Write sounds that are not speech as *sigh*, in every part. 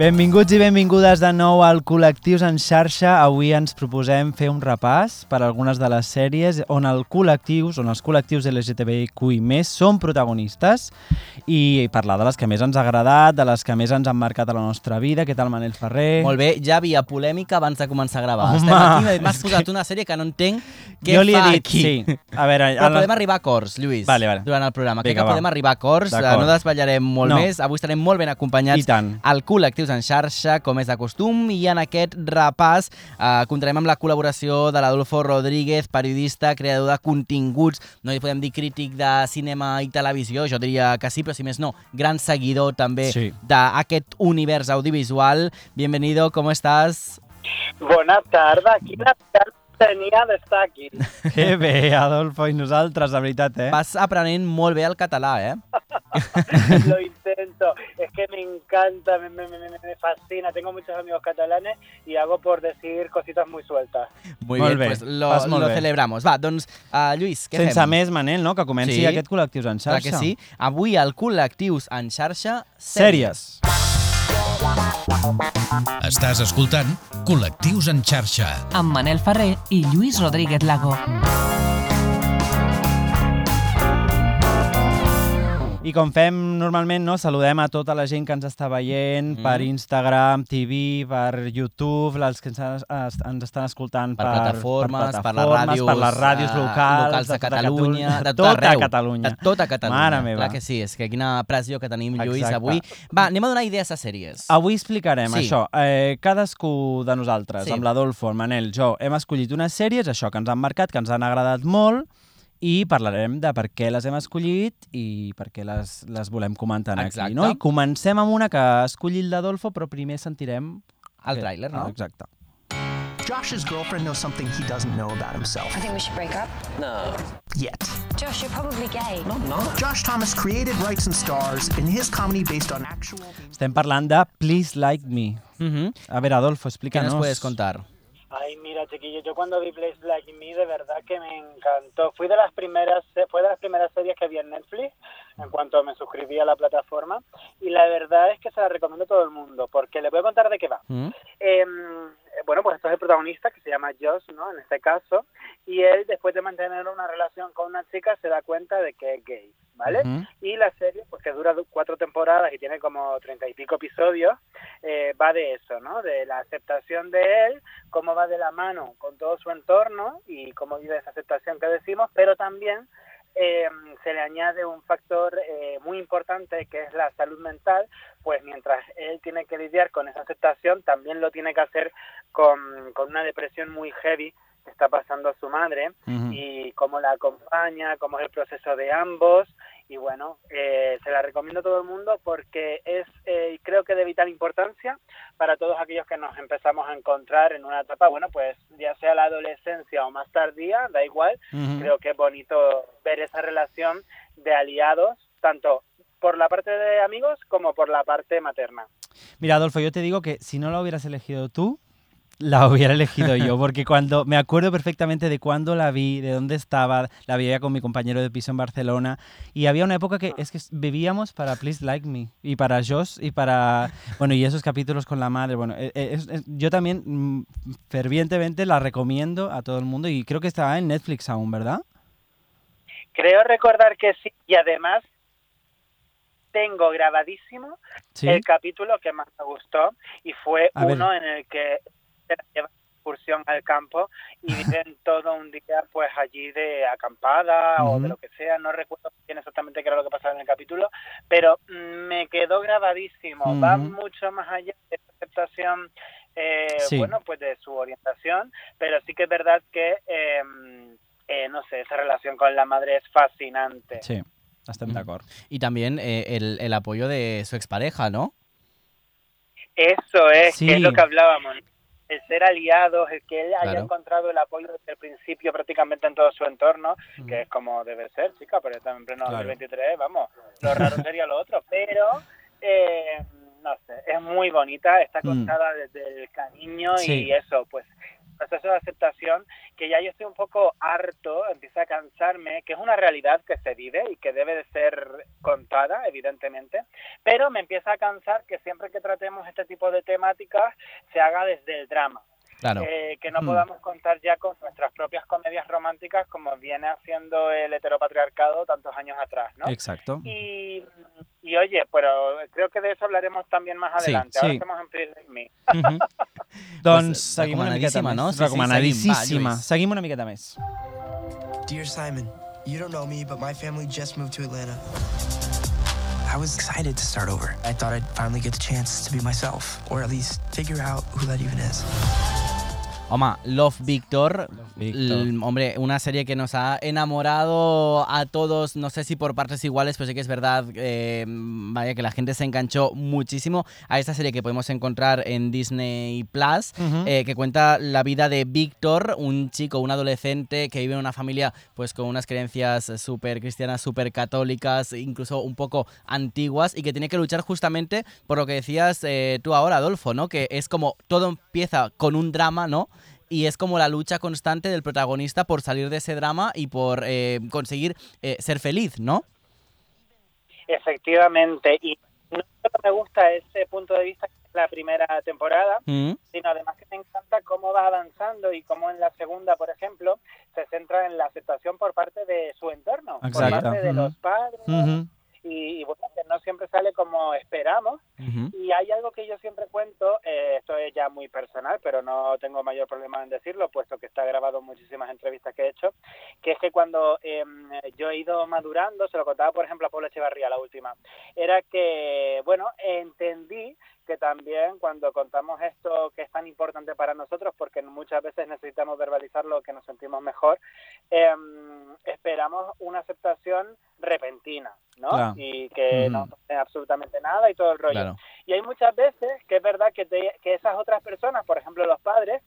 Benvinguts i benvingudes de nou al Col·lectius en xarxa. Avui ens proposem fer un repàs per algunes de les sèries on el col·lectius, on els col·lectius LGTBIQI+, són protagonistes i parlar de les que més ens ha agradat, de les que més ens han marcat a la nostra vida. Què tal, Manel Ferrer? Molt bé, ja havia polèmica abans de començar a gravar. Home, Estem aquí, m'has posat una sèrie que no entenc què jo li he fa dit, aquí. sí. A veure, Però a la- podem arribar a acords, Lluís, Vale, vale. durant el programa. Crec Vinga, que va. podem arribar a acords, no desvetllarem molt No. més. Avui estarem molt ben acompanyats al Col·lectius en xarxa, com és de costum, i en aquest repàs eh, comptarem amb la col·laboració de l'Adolfo Rodríguez, periodista, creador de continguts, no hi podem dir crític de cinema i televisió, jo diria que sí, però si més no, gran seguidor també Sí. d'aquest univers audiovisual. Bienvenido, ¿cómo estás? Bona tarda, quina tarda tenia d'estar aquí. *laughs* Que bé, Adolfo, i nosaltres, la veritat, eh? Vas aprenent molt bé el català, eh? *laughs* Lo intento, es que me encanta, me, me, me, me fascina. Tengo muchos amigos catalanes y hago por decir cositas muy sueltas. Muy Molt bien, bé, pues lo, vas molt lo bé. celebramos. Va, doncs, uh, Lluís, què Sense fem? més, Manel, no? Que comenci Sí. aquest Col·lectius en Clar xarxa. que sí. Avui al Col·lectius en xarxa, Sèries. Estàs escoltant Col·lectius en xarxa. amb Manel Ferrer i Lluís Rodríguez Lago. I com fem normalment, no? saludem a tota la gent que ens està veient Mhm. per Instagram, TV, per YouTube, els que ens, es- ens estan escoltant Per per, plataformes, per les plataformes, ràdios, per les ràdios eh, locals, locals de, tota Catalunya, de, de tot tota arreu, Catalunya. De tota Catalunya. Mare meva. Clar que sí, és que quina pressió que tenim, Lluís, Exacte. avui. Va, anem a donar idees a sèries. Avui explicarem Sí. això. Eh, cadascú de nosaltres, Sí. amb l'Adolfo, el Manel, jo, hem escollit unes sèries, això que ens han marcat, que ens han agradat molt, i parlarem de per què les hem escollit i per què les, les volem comentar aquí. Exacte. No? I comencem amb una que ha escollit l'Adolfo, però primer sentirem... El eh, tràiler, no? Exacte. Josh's girlfriend knows something he doesn't know about himself I think we should break up. yet. Josh, you're probably gay. Josh Thomas created, writes, and stars in his comedy based on actual. Estem parlant de Please Like Me. Mhm. A ver, Adolfo, ¿Qué explícanos. nos puedes contar? Ay, mira, chiquillo, yo cuando vi Place Like Me, de verdad que me encantó. Fui de las primeras, fue de las primeras series que vi en Netflix, en cuanto me suscribí a la plataforma, y la verdad es que se la recomiendo a todo el mundo, porque les voy a contar de qué va. Mhm. Eh, bueno, pues esto es el protagonista, que se llama Josh, ¿no? En este caso, y él, después de mantener una relación con una chica, se da cuenta de que es gay, ¿vale? Y la serie, pues que dura du- cuatro temporadas y tiene como treinta y pico episodios, eh, va de eso, ¿no? De la aceptación de él, cómo va de la mano con todo su entorno y cómo vive esa aceptación que decimos, pero también eh, se le añade un factor eh, muy importante que es la salud mental, pues mientras él tiene que lidiar con esa aceptación, también lo tiene que hacer con, con una depresión muy heavy que está pasando a su madre Ujú. y cómo la acompaña, cómo es el proceso de ambos. Y bueno, eh, se la recomiendo a todo el mundo porque es, eh, creo que de vital importancia para todos aquellos que nos empezamos a encontrar en una etapa, bueno, pues ya sea la adolescencia o más tardía, da igual, Ujú. creo que es bonito ver esa relación de aliados, tanto por la parte de amigos como por la parte materna. Mira, Adolfo, yo te digo que si no la hubieras elegido tú, la hubiera elegido yo, porque cuando me acuerdo perfectamente de cuándo la vi, de dónde estaba, la veía con mi compañero de piso en Barcelona, y había una época que es que bebíamos para Please Like Me, y para Josh, y para, bueno, y esos capítulos con la madre, bueno, eh, eh, es- es- yo también mm, fervientemente la recomiendo a todo el mundo, y creo que está en Netflix aún, ¿verdad? Creo recordar que sí, y además tengo grabadísimo Sí. el capítulo que más me gustó y fue A ver. uno en el que se la lleva de excursión al campo y viven todo un día pues allí de acampada o de lo que sea, no recuerdo bien exactamente qué era lo que pasaba en el capítulo, pero mm, me quedó grabadísimo, va mucho más allá de esa aceptación eh, Sí. bueno, pues de su orientación, pero sí que es verdad que eh, eh, no sé, esa relación con la madre es fascinante. Sí, estem Mm. d'acord. Y también eh, el, el apoyo de su expareja, ¿no? Eso es, Sí. que es lo que hablábamos. El ser aliados, el que él haya Claro. encontrado el apoyo desde el principio prácticamente en todo su entorno, que es como debe ser, chica, pero estamos en pleno Claro. 2023, vamos, lo raro sería lo otro, pero eh, no sé, es muy bonita, está Mm. contada desde el cariño Sí. y eso, pues proceso de aceptación que ya yo estoy un poco harto, empieza a cansarme, que es una realidad que se vive y que debe de ser contada, evidentemente, pero me empieza a cansar que siempre que tratemos este tipo de temáticas se haga desde el drama. Claro. Eh, que no Hmm. podamos contar ya con nuestras propias comedias románticas como viene haciendo el heteropatriarcado tantos años atrás, ¿no? Exacto. Y, y oye, pero creo que de eso hablaremos también más Sí, adelante. Ahora sí. estamos en Pretty Me. Mhm. *laughs* Doncs Pues, seguim una miqueta més. no? Sí, sí, recomanadíssima. seguim una miqueta més. Dear Simon, you don't know me, but my family just moved to Atlanta. I was excited to start over. I thought I'd finally get the chance to be myself, or at least figure out who that even is. Home, Love Victor, Victor. l- hombre, una serie que nos ha enamorado a todos, no sé si por partes iguales, pero sí que es verdad, eh, vaya, que la gente se enganchó muchísimo a esta serie que podemos encontrar en Disney Plus, eh, que cuenta la vida de Víctor, un chico, un adolescente que vive en una familia pues con unas creencias súper cristianas, súper católicas, incluso un poco antiguas, y que tiene que luchar justamente por lo que decías eh, tú ahora, Adolfo, ¿no? Que es como todo empieza con un drama, ¿no? Y es como la lucha constante del protagonista por salir de ese drama y por eh, conseguir eh, ser feliz, ¿no? Efectivamente. Y no solo me gusta ese punto de vista que es la primera temporada, Mm, sino además que me encanta cómo va avanzando y cómo en la segunda, por ejemplo, se centra en la aceptación por parte de su entorno, por Exacto. parte de los padres. Y, y bueno, que no siempre sale como esperamos. Y hay algo que yo siempre cuento, eh, esto es ya muy personal, pero no tengo mayor problema en decirlo, puesto que está grabado en muchísimas entrevistas que he hecho, que es que cuando em, yo he ido madurando, se lo contaba por ejemplo a Pablo Echevarría la última, era que, bueno, entendí que también cuando contamos esto que es tan importante para nosotros, porque muchas veces necesitamos verbalizar lo que nos sentimos mejor, em, esperamos una aceptación repentina, ¿no? Claro. Y que Ujú. no pase absolutamente nada y todo el rollo. Claro. Y hay muchas veces que es verdad que, te- que esas otras personas, por ejemplo los padres,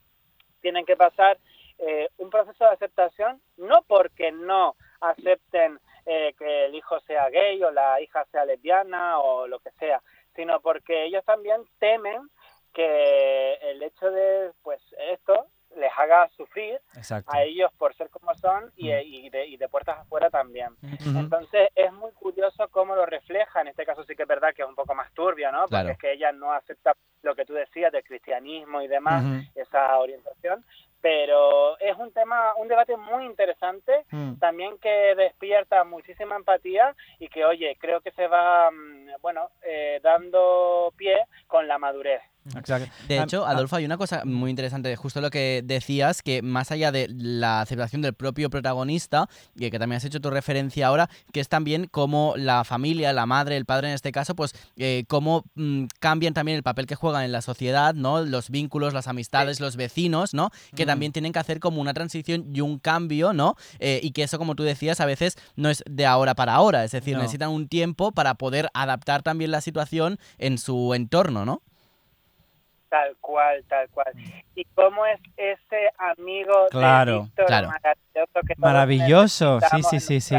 tienen que pasar eh, un proceso de aceptación, no porque no acepten eh, que el hijo sea gay o la hija sea lesbiana o lo que sea, sino porque ellos también temen que el hecho de pues esto les haga sufrir Exacto. a ellos por ser como son y, y de, y de puertas afuera también. Entonces es muy curioso cómo lo refleja, en este caso sí que es verdad que es un poco más turbio, ¿no? Porque Claro. es que ella no acepta lo que tú decías del cristianismo y demás, esa orientación, pero es un tema, un debate muy interesante, Mm. también que despierta muchísima empatía y que, oye, creo que se va, mm, bueno, eh, dando pie con la madurez. Exacto. De Ah, hecho, ah, Adolfo, hay una cosa muy interesante, justo lo que decías, que más allá de la aceptación del propio protagonista, y que también has hecho tu referencia ahora, que es también cómo la familia, la madre, el padre en este caso, pues eh, cómo mm, cambian también el papel que juegan en la sociedad, ¿no? Los vínculos, las amistades, los vecinos, ¿no? Que Mm. también tienen que hacer como una transición y un cambio, ¿no? Eh, y que eso, como tú decías, a veces no es de ahora para ahora, es decir, No. necesitan un tiempo para poder adaptar también la situación en su entorno, ¿no? Tal cual, tal cual. ¿Y cómo es ese amigo Claro, de Víctor claro. maravilloso que Maravilloso, sí, sí, sí, sí.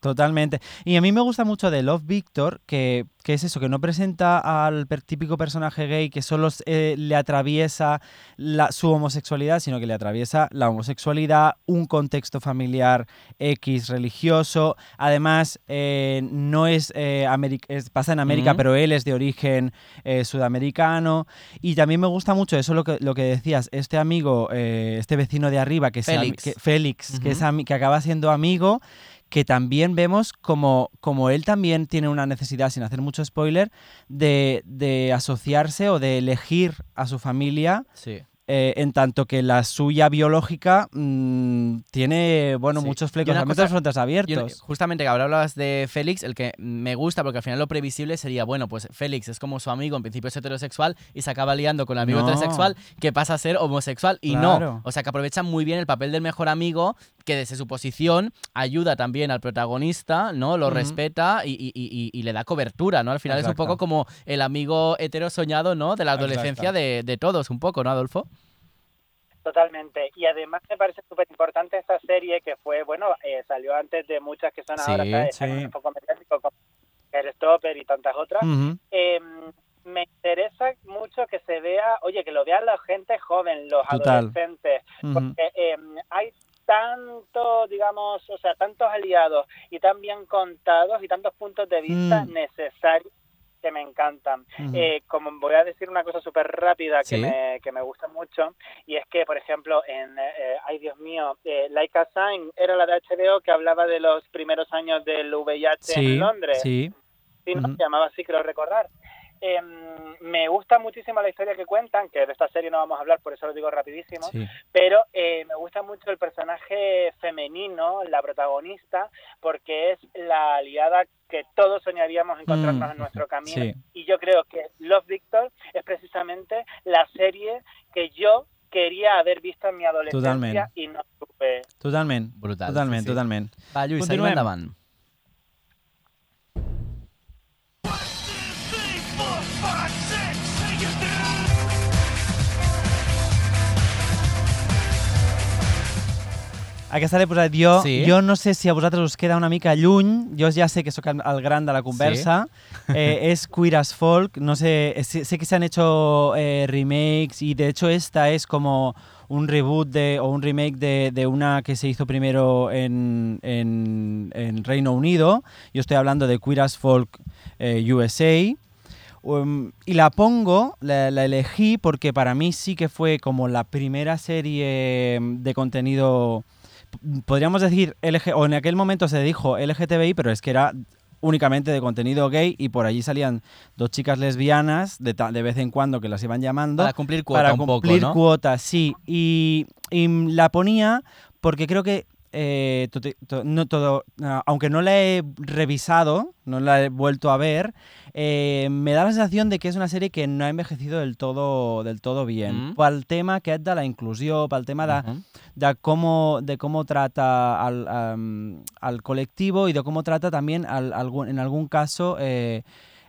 Totalmente. Y a mí me gusta mucho de Love Victor, que, que es eso, que no presenta al per- típico personaje gay que solo eh, le atraviesa la- su homosexualidad, sino que le atraviesa la homosexualidad, un contexto familiar X religioso. Además, eh, no es, eh, es- pasa en América, pero él es de origen eh, sudamericano. Y también me gusta mucho eso, lo que, lo que decías, este amigo, eh, este vecino de arriba, que, se ami- Félix. Que, es que acaba siendo amigo, que también vemos como, como él también tiene una necesidad, sin hacer mucho spoiler, de, de asociarse o de elegir a su familia, Sí. Eh, en tanto que la suya biológica mm, tiene, bueno, Sí. muchos flecos, cosa- Y un- abiertos. justamente que hablabas de Félix, el que me gusta, porque al final lo previsible sería, bueno, pues Félix es como su amigo, en principio es heterosexual, y se acaba liando con el amigo No. heterosexual, que pasa a ser homosexual, y Claro. no. O sea, que aprovechan muy bien el papel del mejor amigo, que desde su posición ayuda también al protagonista, ¿no? Lo respeta y, y- y- y le da cobertura, ¿no? Al final es un poco como el amigo hetero soñado, ¿no? De la adolescencia de, de todos, un poco, ¿no, Adolfo? Totalmente. Y además me parece súper importante esta serie que fue, bueno, eh, salió antes de muchas que son Sí, ahora, ¿sabes? Sí. un poco mediático como Stopper y tantas otras. Eh, me interesa mucho que se vea, oye, que lo vean la gente joven, los Total. adolescentes, porque eh, hay tanto, digamos, o sea, tantos aliados y tan bien contados y tantos puntos de vista Mm. necesarios que me encantan. Eh, como voy a decir una cosa súper rápida que, Sí. me, que me gusta mucho, y es que, por ejemplo, en, eh, ay Dios mío, eh, Like a Sign era la de HBO que hablaba de los primeros años del VIH sí, en Londres. sí. Sí. Se llamaba así, creo recordar. Em, me gusta muchísimo la historia que cuentan, que de esta serie no vamos a hablar, por eso lo digo rapidísimo, sí. pero eh, me gusta mucho el personaje femenino, la protagonista, porque es la aliada que todos soñaríamos encontrarnos Mm, en nuestro camino. sí. Y yo creo que Love Victor es precisamente la serie que yo quería haber visto en mi adolescencia Totalment. y no tuve. Totalment. Brutal, Totalment, sí, sí. totalment. Va, Lluís, seguim Continuem. endavant. Aquesta posat jo. Sí. Jo no sé si a vosaltres us queda una mica lluny. Jo ja sé que sóc el gran de la conversa. Eh, es Queer as Folk. No sé, eh, sé, sé que se han hecho eh, remakes y de hecho esta es como un reboot de, o un remake de, de una que se hizo primero en, en, en Reino Unido. Yo estoy hablando de Queer as Folk eh, USA. Um, y la pongo, la, la elegí porque para mí sí que fue como la primera serie de contenido, podríamos decir, LG, o en aquel momento se dijo LGTBI, pero es que era únicamente de contenido gay y por allí salían dos chicas lesbianas de, de vez en cuando que las iban llamando Para cumplir cuota para un poco, cumplir ¿no? cuota, sí. Y, y la ponía porque creo que eh, no todo, ah, aunque no la he revisado, no la he vuelto a ver, eh, me da la sensación de que és una sèrie que no ha envejecido del todo, del todo bien. Mm. Pel tema aquest de la inclusió, pel tema de, cómo, de cómo trata al, al colectivo y de cómo trata también al- algún- en algún caso eh,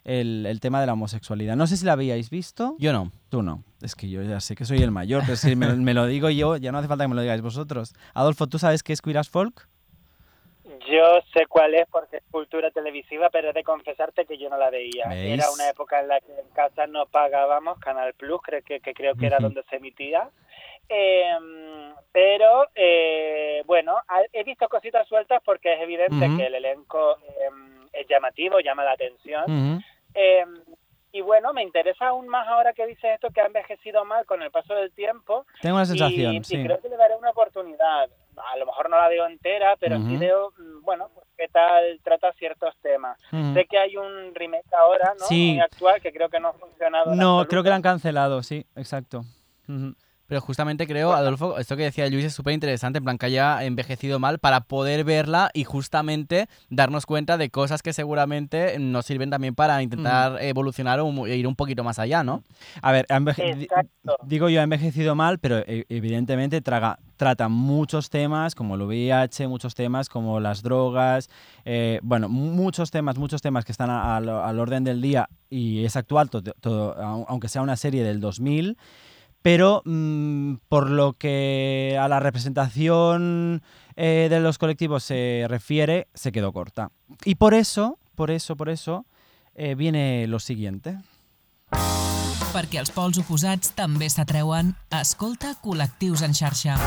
el, el tema de la homosexualidad. No sé si la habíais visto. Jo no. Tú no. Es que yo ya sé que soy el mayor, pero si me, me lo digo yo, ya no hace falta que me lo digáis vosotros. Adolfo, ¿tú sabes qué es Queer as Folk? Yo sé cuál es porque es cultura televisiva, pero he de confesarte que yo no la veía. ¿Veis? Era una época en la que en casa no pagábamos Canal Plus, creo que, que creo que era donde se emitía. Eh, pero eh, bueno, he visto cositas sueltas porque es evidente que el elenco eh, es llamativo, llama la atención. Eh, y bueno, me interesa aún más ahora que dices esto que ha envejecido mal con el paso del tiempo. Tengo una sensación, y, y sí. creo que le daré una oportunidad. A lo mejor no la veo entera, pero sí veo, mm, bueno, pues, qué tal trata ciertos temas. Sé que hay un remake ahora, ¿no? Sí. Muy actual, que creo que no ha funcionado. No, creo que la han cancelado, sí, exacto. Ujú. Pero justamente creo, Adolfo, esto que decía Luis es súper interesante, en plan que haya envejecido mal para poder verla y justamente darnos cuenta de cosas que seguramente nos sirven también para intentar evolucionar o mu- ir un poquito más allá, ¿no? A ver, digo yo ha envejecido mal, pero e- evidentemente traga, trata muchos temas como el VIH, muchos temas como las drogas, eh, bueno, muchos temas, muchos temas que están a- al, al orden del día y es actual, to- todo, au- aunque sea una serie del 2000, pero mm, por lo que a la representación eh, de los colectivos se refiere, se quedó corta. Y por eso, por eso, por eso, eh, viene lo siguiente. Perquè els pols oposats també s'atreuen, escolta Col·lectius en xarxa.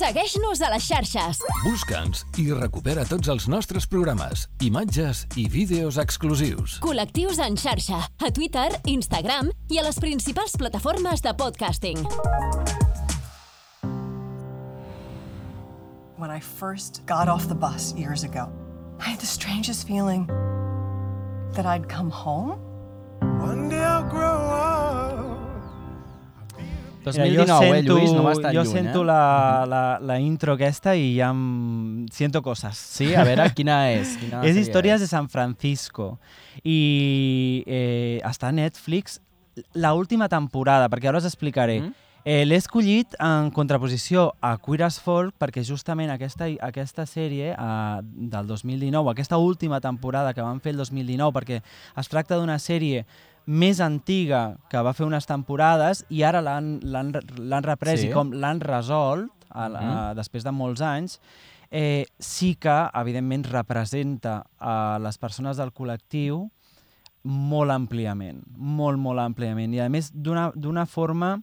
Segueix-nos a les xarxes. Busca'ns i recupera tots els nostres programes, imatges i vídeos exclusius. Col·lectius en xarxa. A Twitter, Instagram i a les principals plataformes de podcasting. When I first got off the bus years ago, I had the strangest feeling that I'd come home. One day I'll grow. Mira, 2019, eh, Lluís, no vas tan jo lluny, sento eh? la, la, la intro aquesta i ja em... siento coses. Sí, a veure, quina és? Quina és Històries de San Francisco i eh, està a Netflix la última temporada, perquè ara us explicaré. Mm. Eh, L'he escollit en contraposició a Queer as Folk perquè justament aquesta, aquesta sèrie eh, del 2019, aquesta última temporada que van fer el 2019, perquè es tracta d'una sèrie més antiga que va fer unes temporades i ara l'han reprès Sí. i com l'han resolt a, a, Mhm. després de molts anys, eh, sí que, evidentment, representa a les persones del col·lectiu molt àmpliament, molt, molt àmpliament. I, a més, d'una forma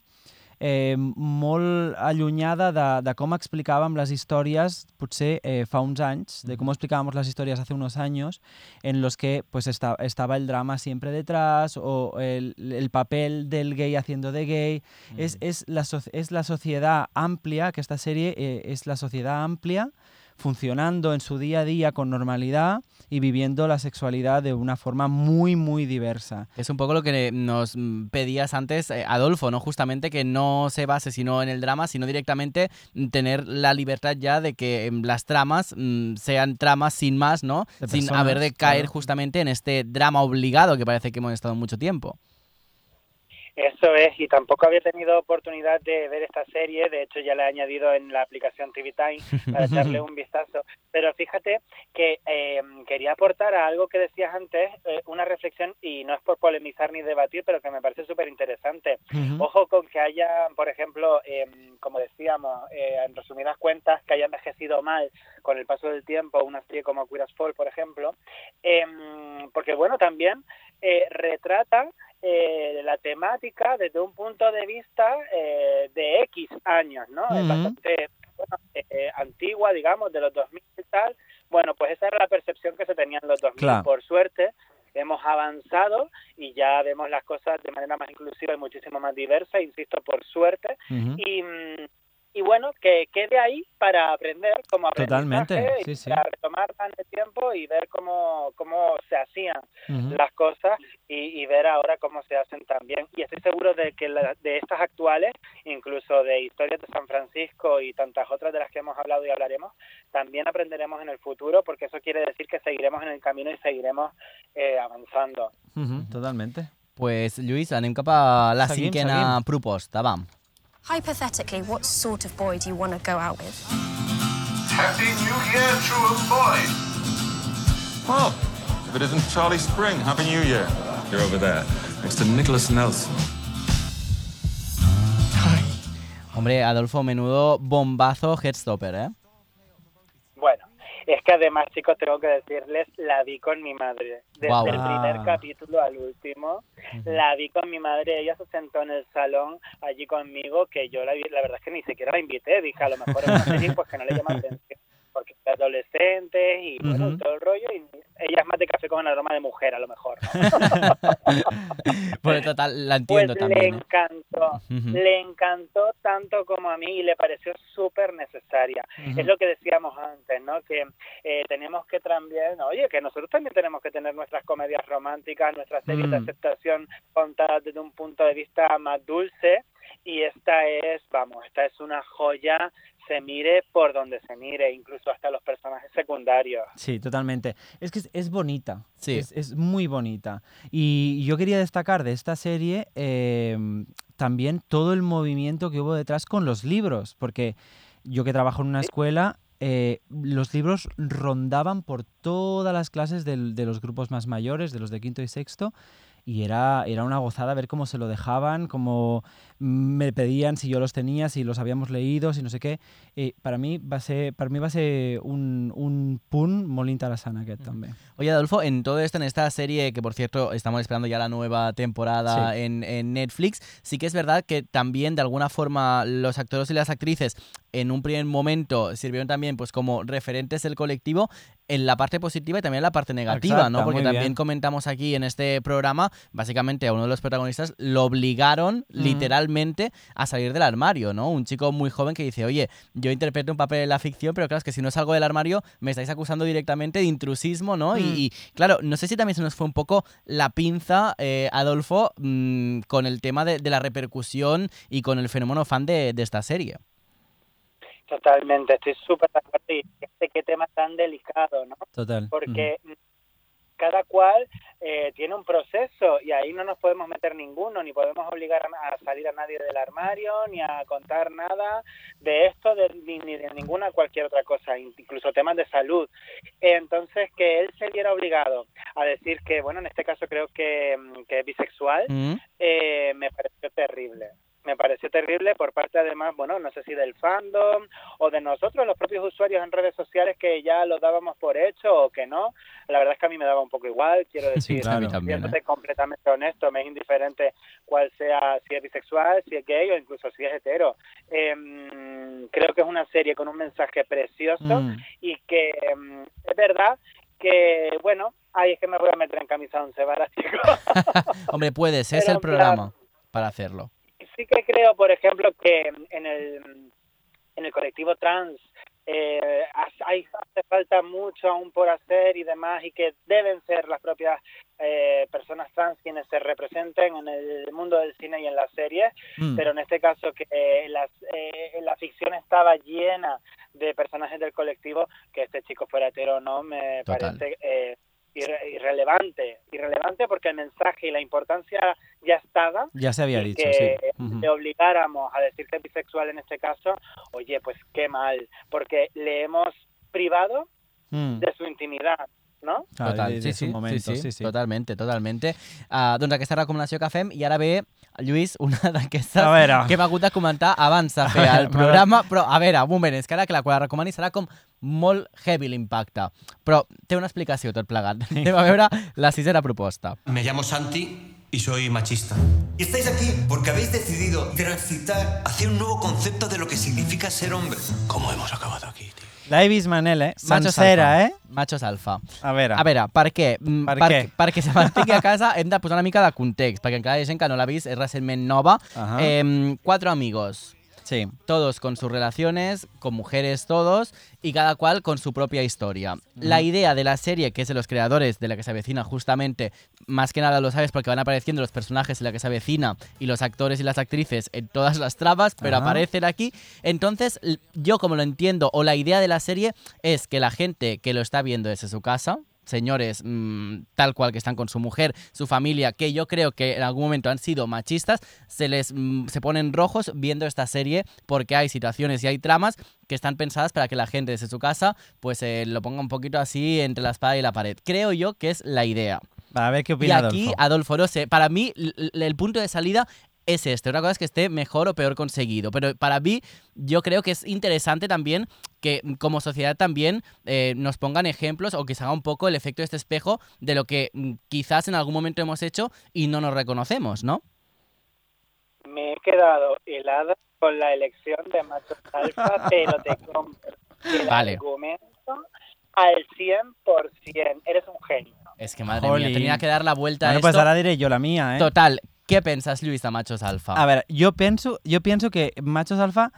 eh, molt allunyada de, de com explicàvem les històries potser eh, fa uns anys, de com explicábamos las historias hace unos años, en los que pues esta, estaba el drama siempre detrás o el, el papel del gay haciendo de gay. Mm. Es, es, la, es la sociedad amplia, que esta serie eh, es la sociedad amplia funcionando en su día a día con normalidad y viviendo la sexualidad de una forma muy, muy diversa. Es un poco lo que nos pedías antes, eh, Adolfo, ¿no? Justamente que no se base sino en el drama, sino directamente tener la libertad ya de que em, las tramas mm, sean tramas sin más, ¿no? Sin haber de caer claro. justamente en este drama obligado que parece que hemos estado mucho tiempo. Eso es, y tampoco había tenido oportunidad de ver esta serie, de hecho ya la he añadido en la aplicación TV Time para *laughs* echarle un vistazo, pero fíjate que eh, quería aportar a algo que decías antes, eh, una reflexión, y no es por polemizar ni debatir, pero que me parece súper interesante. Ojo con que haya, por ejemplo, eh, como decíamos, eh, en resumidas cuentas, que haya envejecido mal con el paso del tiempo una serie como Queer as Folk, por ejemplo, em, porque bueno, también eh, retrata eh, la temática desde un punto de vista eh, de X años, ¿no? Es bastante bueno, eh, antigua, digamos, de los 2000 y tal. Bueno, pues esa era la percepción que se tenía en los 2000. Claro. Por suerte, hemos avanzado y ya vemos las cosas de manera más inclusiva y muchísimo más diversa, insisto, por suerte. Y, mm, y bueno, que quede ahí para aprender como Totalmente, sí, y sí. para retomarla en el tiempo y ver cómo, cómo se hacían las cosas y, y ver ahora cómo se hacen también. Y estoy seguro de que la- de estas actuales, incluso de historias de San Francisco y tantas otras de las que hemos hablado y hablaremos, también aprenderemos en el futuro, porque eso quiere decir que seguiremos en el camino y seguiremos eh, avanzando. Totalmente. Pues, Lluís, anem cap a la Seguim, cinquena seguim. proposta, va. Hypothetically, what sort of boy do you want to go out with? Happy New Year, to a boy. Well, if it isn't Charlie Spring, Happy New Year. You're over there, next to Nicholas Nelson. Hombre, Adolfo, menudo bombazo Headstopper, ¿eh? Es que además, chicos, tengo que decirles, la vi con mi madre. Desde el primer Ah. capítulo al último, la vi con mi madre. Ella se sentó en el salón allí conmigo, que yo la, vi- la verdad es que ni siquiera la invité. Dije, a lo mejor es una serie pues, que no le llama la atención, porque es adolescentes y bueno, todo el rollo. Y ella es más de café con aroma de mujer, a lo mejor. Pues *laughs* total, la Pues entiendo le también. ¿eh? encantó, le encantó tanto como a mí y le pareció súper necesaria. Es lo que decíamos antes, ¿no? Que eh, tenemos que también, oye, que nosotros también tenemos que tener nuestras comedias románticas, nuestras series de Mm. aceptación contadas desde un punto de vista más dulce y esta es, vamos, esta es una joya, se mire por donde se mire, incluso hasta los personajes secundarios. Sí, totalmente. Es que es, es bonita. Sí. Es, es muy bonita. Y yo quería destacar de esta serie eh, también todo el movimiento que hubo detrás con los libros, porque yo que trabajo en una escuela, eh, los libros rondaban por todas las clases del- de los grupos más mayores, de los de quinto y sexto, y era, era una gozada ver cómo se lo dejaban, cómo me pedían si yo los tenía, si los habíamos leído, si no sé qué. Eh, para mí va a ser, para mí va a ser un, un punt molt interessant aquest també. Oye, Adolfo, en todo esto, en esta serie, que por cierto estamos esperando ya la nueva temporada Sí. en, en Netflix, sí que es verdad que también de alguna forma los actores y las actrices en un primer momento sirvieron también pues como referentes del colectivo en la parte positiva y también en la parte negativa, Exacto, ¿no? Porque también bien. comentamos aquí en este programa, básicamente a uno de los protagonistas lo obligaron literalmente a salir del armario, ¿no? Un chico muy joven que dice, oye, yo interpreto un papel en la ficción, pero claro, es que si no salgo del armario me estáis acusando directamente de intrusismo, ¿no? Y, Mm. y, claro, no sé si también se nos fue un poco la pinza, eh, Adolfo, mm, con el tema de, de la repercusión y con el fenómeno fan de, de esta serie. Totalmente, estoy súper de acuerdo y este qué tema tan delicado, ¿no? Total. porque cada cual eh, tiene un proceso y ahí no nos podemos meter ninguno, ni podemos obligar a, a salir a nadie del armario, ni a contar nada de esto, de, ni, ni de ninguna cualquier otra cosa, incluso temas de salud. Entonces, que él se viera obligado a decir que, bueno, en este caso creo que, mm, que es bisexual, Mm. eh, me pareció terrible. Me pareció terrible por parte además, bueno, no sé si del fandom o de nosotros, los propios usuarios en redes sociales que ya lo dábamos por hecho o que no. La verdad es que a mí me daba un poco igual, quiero *laughs* decir, claro. A mí también, siéndote completamente honesto, me es indiferente cuál sea, si es bisexual, si es gay o incluso si es hetero. Em, creo que es una serie con un mensaje precioso Mm. y que em, es verdad que, bueno, ay, es que me voy a meter en camisa once varas, *laughs* chicos. *laughs* Hombre, puedes, es Pero el plan- programa para hacerlo. Sí que creo, por ejemplo, que en el, en el colectivo trans eh, ha- hay, hace falta mucho aún por hacer y demás y que deben ser las propias eh, personas trans quienes se representen en el mundo del cine y en las series, Mm. pero en este caso que eh, las, eh, la ficción estaba llena de personajes del colectivo, que este chico fuera hetero o no, me Total. parece eh, irre- irrelevante, irrelevante porque el mensaje y la importancia ya estaba Ya se había y dicho, que sí. Ujú. le obligáramos a decir que es bisexual en este caso, oye, pues qué mal, porque le hemos privado Mm. de su intimidad, ¿no? Total, sí, sí, sí, sí. totalmente, totalmente. Uh, doncs aquesta recomanació que fem i ara ve, Lluís, *laughs* una d'aquestes que hem hagut de comentar abans de fer A el programa, però a veure, un moment, és que ara, clar, quan la recomani serà com molt heavy l'impacte, però té una explicació tot plegat. Anem a veure la sisena proposta. Me llamo Santi y soy machista. Y estáis aquí porque habéis decidido transitar hacia un nuevo concepto de lo que significa ser hombre. ¿Cómo hemos acabado aquí? La he vist, Manel, eh? Machos Sencera, alfa. eh? Machos alfa. A veure. A veure, per què? Mm, Per per, què? *laughs* Perquè se mantingui a casa hem de posar una mica de context, perquè encara hi ha gent que no l'ha vist, és recentment nova. Ajá. Em, cuatro amigos. Sí. Todos con sus relaciones, con mujeres todos, y cada cual con su propia historia. La idea de la serie, que es de los creadores de la que se avecina justamente, más que nada lo sabes porque van apareciendo los personajes de la que se avecina y los actores y las actrices en todas las trabas, pero Ajá. aparecen aquí. Entonces, yo como lo entiendo, o la idea de la serie es que la gente que lo está viendo desde su casa, señores mm, tal cual que están con su mujer, su familia, que yo creo que en algún momento han sido machistas, se les mm, se ponen rojos viendo esta serie porque hay situaciones y hay tramas que están pensadas para que la gente desde su casa pues eh, lo ponga un poquito así entre la espada y la pared. Creo yo que es la idea. A ver qué Y opina aquí, Adolfo. Adolfo, no sé, para mí el punto de salida es este. Una cosa es que esté mejor o peor conseguido, pero para mí yo creo que es interesante también que como sociedad también eh, nos pongan ejemplos o que se haga un poco el efecto de este espejo de lo que mm, quizás en algún momento hemos hecho y no nos reconocemos, ¿no? Me he quedado helada con la elección de machos *laughs* alfa, pero te compro el Vale. argumento al 100%. Eres un genio. Es que madre Jolín. mía, tenía que dar la vuelta Bueno, a pues esto. ahora diré yo la mía, ¿eh? Total, ¿qué pensas, Luis, de Machos Alfa? A ver, yo pienso, yo pienso que Machos Alfa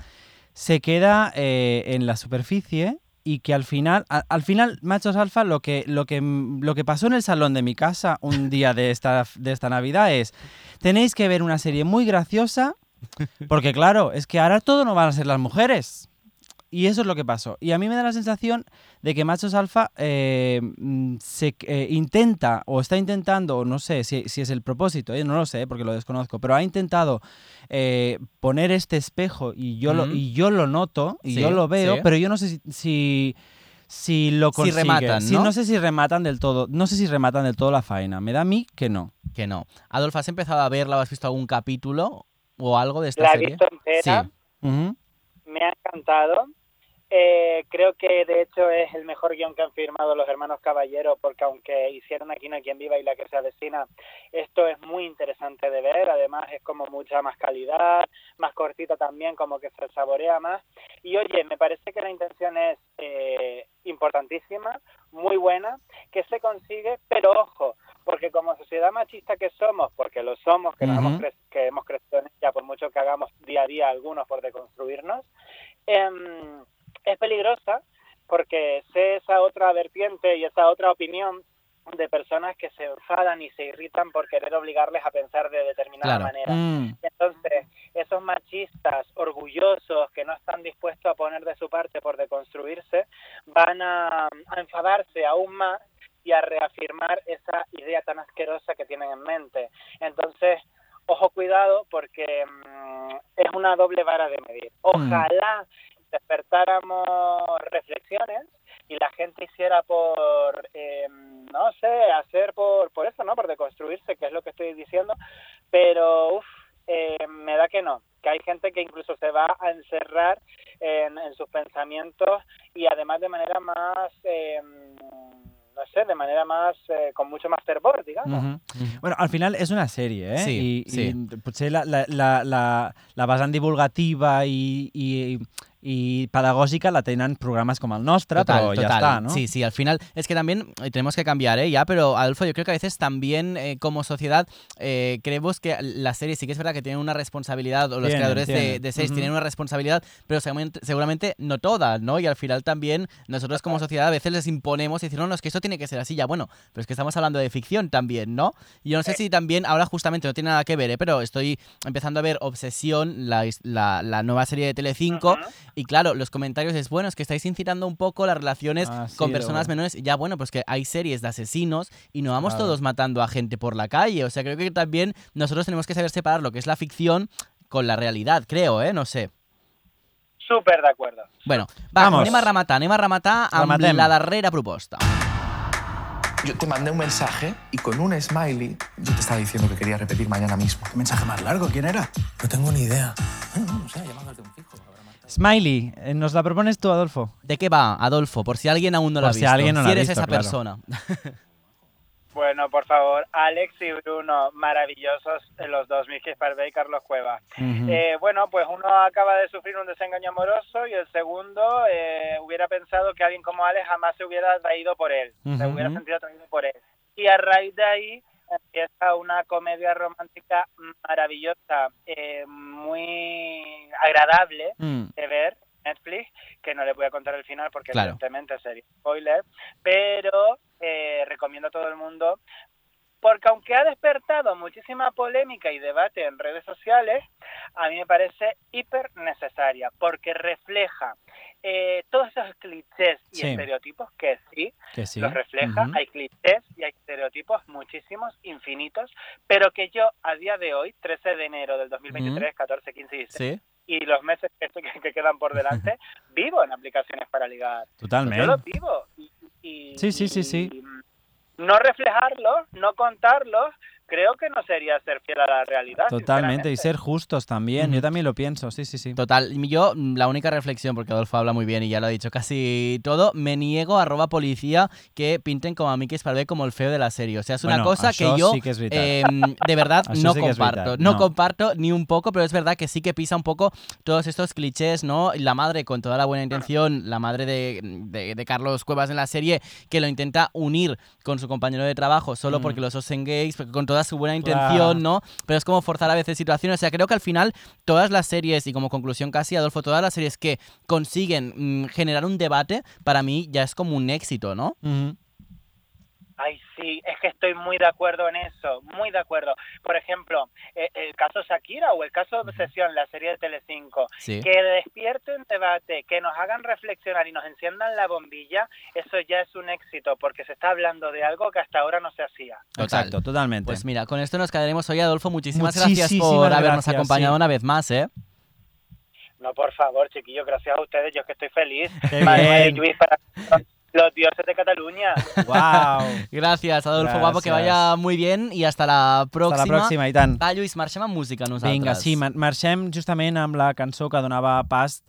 se queda eh, en la superficie y que al final, al final Machos Alfa lo que, lo que lo que pasó en el salón de mi casa un día de esta, de esta Navidad es tenéis que ver una serie muy graciosa porque claro, es que ahora todo no van a ser las mujeres. Y eso es lo que pasó. Y a mí me da la sensación de que Machos Alfa eh, mm, se eh, intenta o está intentando, o no sé si, si es el propósito, eh, no lo sé porque lo desconozco, pero ha intentado eh, poner este espejo y yo, lo, y yo lo noto y Sí, yo lo veo, sí. pero yo no sé si, si, si lo Si consigue. rematan, Sí, ¿no? sé si rematan del todo, no sé si rematan del todo la faena. Me da a mí que no. Que no. Adolfo, ¿has empezado a verla o has visto algún capítulo o algo de esta La he serie? visto entera. Sí. Ujú. Me ha encantado. Eh, creo que de hecho es el mejor guion que han firmado los hermanos Caballero, porque aunque hicieron aquí no quien viva y la que se avecina, esto es muy interesante de ver. Además, es como mucha más calidad, más cortita también, como que se saborea más. Y oye, me parece que la intención es eh, importantísima, muy buena, que se consigue, pero ojo, porque como sociedad machista que somos, porque lo somos, que, nos Ujú. hemos, cre- que hemos crecido en ella, por mucho que hagamos día a día algunos por deconstruirnos, em, es peligrosa porque sé esa otra vertiente y esa otra opinión de personas que se enfadan y se irritan por querer obligarles a pensar de determinada Claro. manera. Mm. Entonces, esos machistas orgullosos que no están dispuestos a poner de su parte por deconstruirse, van a, a enfadarse aún más y a reafirmar esa idea tan asquerosa que tienen en mente. Entonces, ojo cuidado porque mm, es una doble vara de medir. Ojalá despertáramos reflexiones y la gente hiciera por, eh, no sé, hacer por, por eso, ¿no? Por deconstruirse, que es lo que estoy diciendo, pero uf, eh, me da que no, que hay gente que incluso se va a encerrar en, en sus pensamientos y además de manera más, eh, no sé, de manera más, eh, con mucho más fervor, digamos. Mhm. Bueno, al final és una sèrie, eh? Sí, I, sí. Potser la, la, la, la, la vessant divulgativa i, i, i pedagògica la tenen programes com el nostre, però ja està, ¿no? Sí, sí, al final es que también eh, tenemos que cambiar, ¿eh? Ya, pero Adolfo, yo creo que a veces también eh, como sociedad eh, creemos que las series sí que es verdad que tienen una responsabilidad, o los Tienen, creadores de, tienen. de series tienen una responsabilidad, pero seguramente, seguramente no todas, ¿no? Y al final también nosotros como sociedad a veces les imponemos y decir, no, no, es que esto tiene que ser así, ya, bueno, pero es que estamos hablando de ficción también, ¿no? Y yo no sé si también, ahora justamente no tiene nada que ver, ¿eh? Pero estoy empezando a ver Obsesión, la, la, la nueva serie de Telecinco, y claro, los comentarios es, bueno, es que estáis incitando un poco las relaciones Ah, sí, con personas bueno. menores. Ya, bueno, pues que hay series de asesinos y no vamos Claro. todos matando a gente por la calle. O sea, creo que también nosotros tenemos que saber separar lo que es la ficción con la realidad, creo, ¿eh? No sé. Súper de acuerdo. Bueno, va, Vamos. anem a rematar, anem a rematar amb Rematem. la darrera proposta. Yo te mandé un mensaje y con un smiley yo te estaba diciendo que quería repetir mañana mismo. ¿Qué mensaje más largo? ¿Quién era? No tengo ni idea. No sé, llamado desde un fijo. Smiley, eh, ¿nos la propones tú, Adolfo? ¿De qué va, Adolfo? Por si alguien aún no lo Por ha si visto. alguien no la ha eres visto, esa claro. persona. *laughs* Bueno, por favor, Alex y Bruno, maravillosos eh, los dos, Miki Esparvé y Carlos Cueva. Eh, bueno, pues uno acaba de sufrir un desengaño amoroso y el segundo eh, hubiera pensado que alguien como Alex jamás se hubiera atraído por él, se hubiera sentido atraído por él. Y a raíz de ahí empieza una comedia romántica maravillosa, eh, muy agradable Mm. de ver Netflix, que no le voy a contar el final porque Claro. evidentemente sería spoiler, pero eh, recomiendo a todo el mundo porque aunque ha despertado muchísima polémica y debate en redes sociales, a mí me parece hiper necesaria porque refleja eh, todos esos clichés y Sí. estereotipos que sí, Que sí. los refleja. Hay clichés y hay estereotipos muchísimos, infinitos, pero que yo a día de hoy, 13 de enero del 2023, 14, 15 y 16, Sí. y los meses que, que- que quedan por delante, *laughs* vivo en aplicaciones para ligar. Totalmente. Yo lo vivo. Y, y- Sí, sí, sí, sí. y no reflejarlo, no contarlo, creo que no sería ser fiel a la realidad. Totalmente, y ser justos también. Yo también lo pienso, sí, sí, sí. Total, yo la única reflexión, porque Adolfo habla muy bien y ya lo ha dicho casi todo, me niego a arroba policía que pinten como a Miki Esparvé como el feo de la serie. O sea, es una Bueno, cosa que yo sí que eh, de verdad *laughs* no sí comparto. No no. comparto ni un poco, pero es verdad que sí que pisa un poco todos estos clichés, ¿no? La madre, con toda la buena intención, la madre de, de- de Carlos Cuevas en la serie, que lo intenta unir con su compañero de trabajo solo Mm. porque los dos son gays, porque con toda su buena Claro. intención, ¿no? Pero es como forzar a veces situaciones. O sea, creo que al final todas las series, y como conclusión casi, Adolfo, todas las series que consiguen mm, generar un debate, para mí ya es como un éxito, ¿no? Ujú. Ay, sí, es que estoy muy de acuerdo en eso, muy de acuerdo. Por ejemplo, eh, el caso Shakira o el caso Obsesión, la serie de Telecinco, Sí. que despierte un debate, que nos hagan reflexionar y nos enciendan la bombilla, eso ya es un éxito, porque se está hablando de algo que hasta ahora no se hacía. Total. Exacto, totalmente. Pues mira, con esto nos quedaremos hoy, Adolfo. Muchísimas gracias por habernos gracias, acompañado sí. una vez más, ¿eh? No, por favor, chiquillos, gracias a ustedes, yo es que estoy feliz. Qué Manuel y. Luis, para los dioses de Cataluña. *laughs* Wow. Gracias, Adolfo Guapo, que Gràcies. vaya muy bien y hasta la próxima. Hasta la pròxima, i tant. Va, Lluís, marxem amb música nosaltres. Vinga, sí, mar- marxem justament amb la cançó que donava pas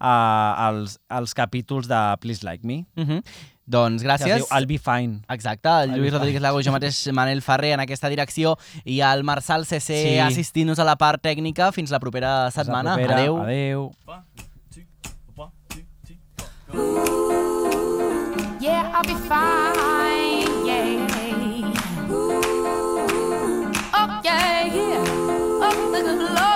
a, als, als capítols de Please Like Me. Uh -huh. Doncs Que es gràcies. diu I'll be fine. Exacte, el I'll Lluís Rodríguez. Lago i jo mateix, Manel Ferrer, en aquesta direcció, i el Marçal CC Sí. assistint-nos a la part tècnica. Fins la propera Fins la setmana. propera. Adeu. Adeu. Yeah, I'll be fine. Yeah. Ooh. Oh, yeah, yeah. Oh, look.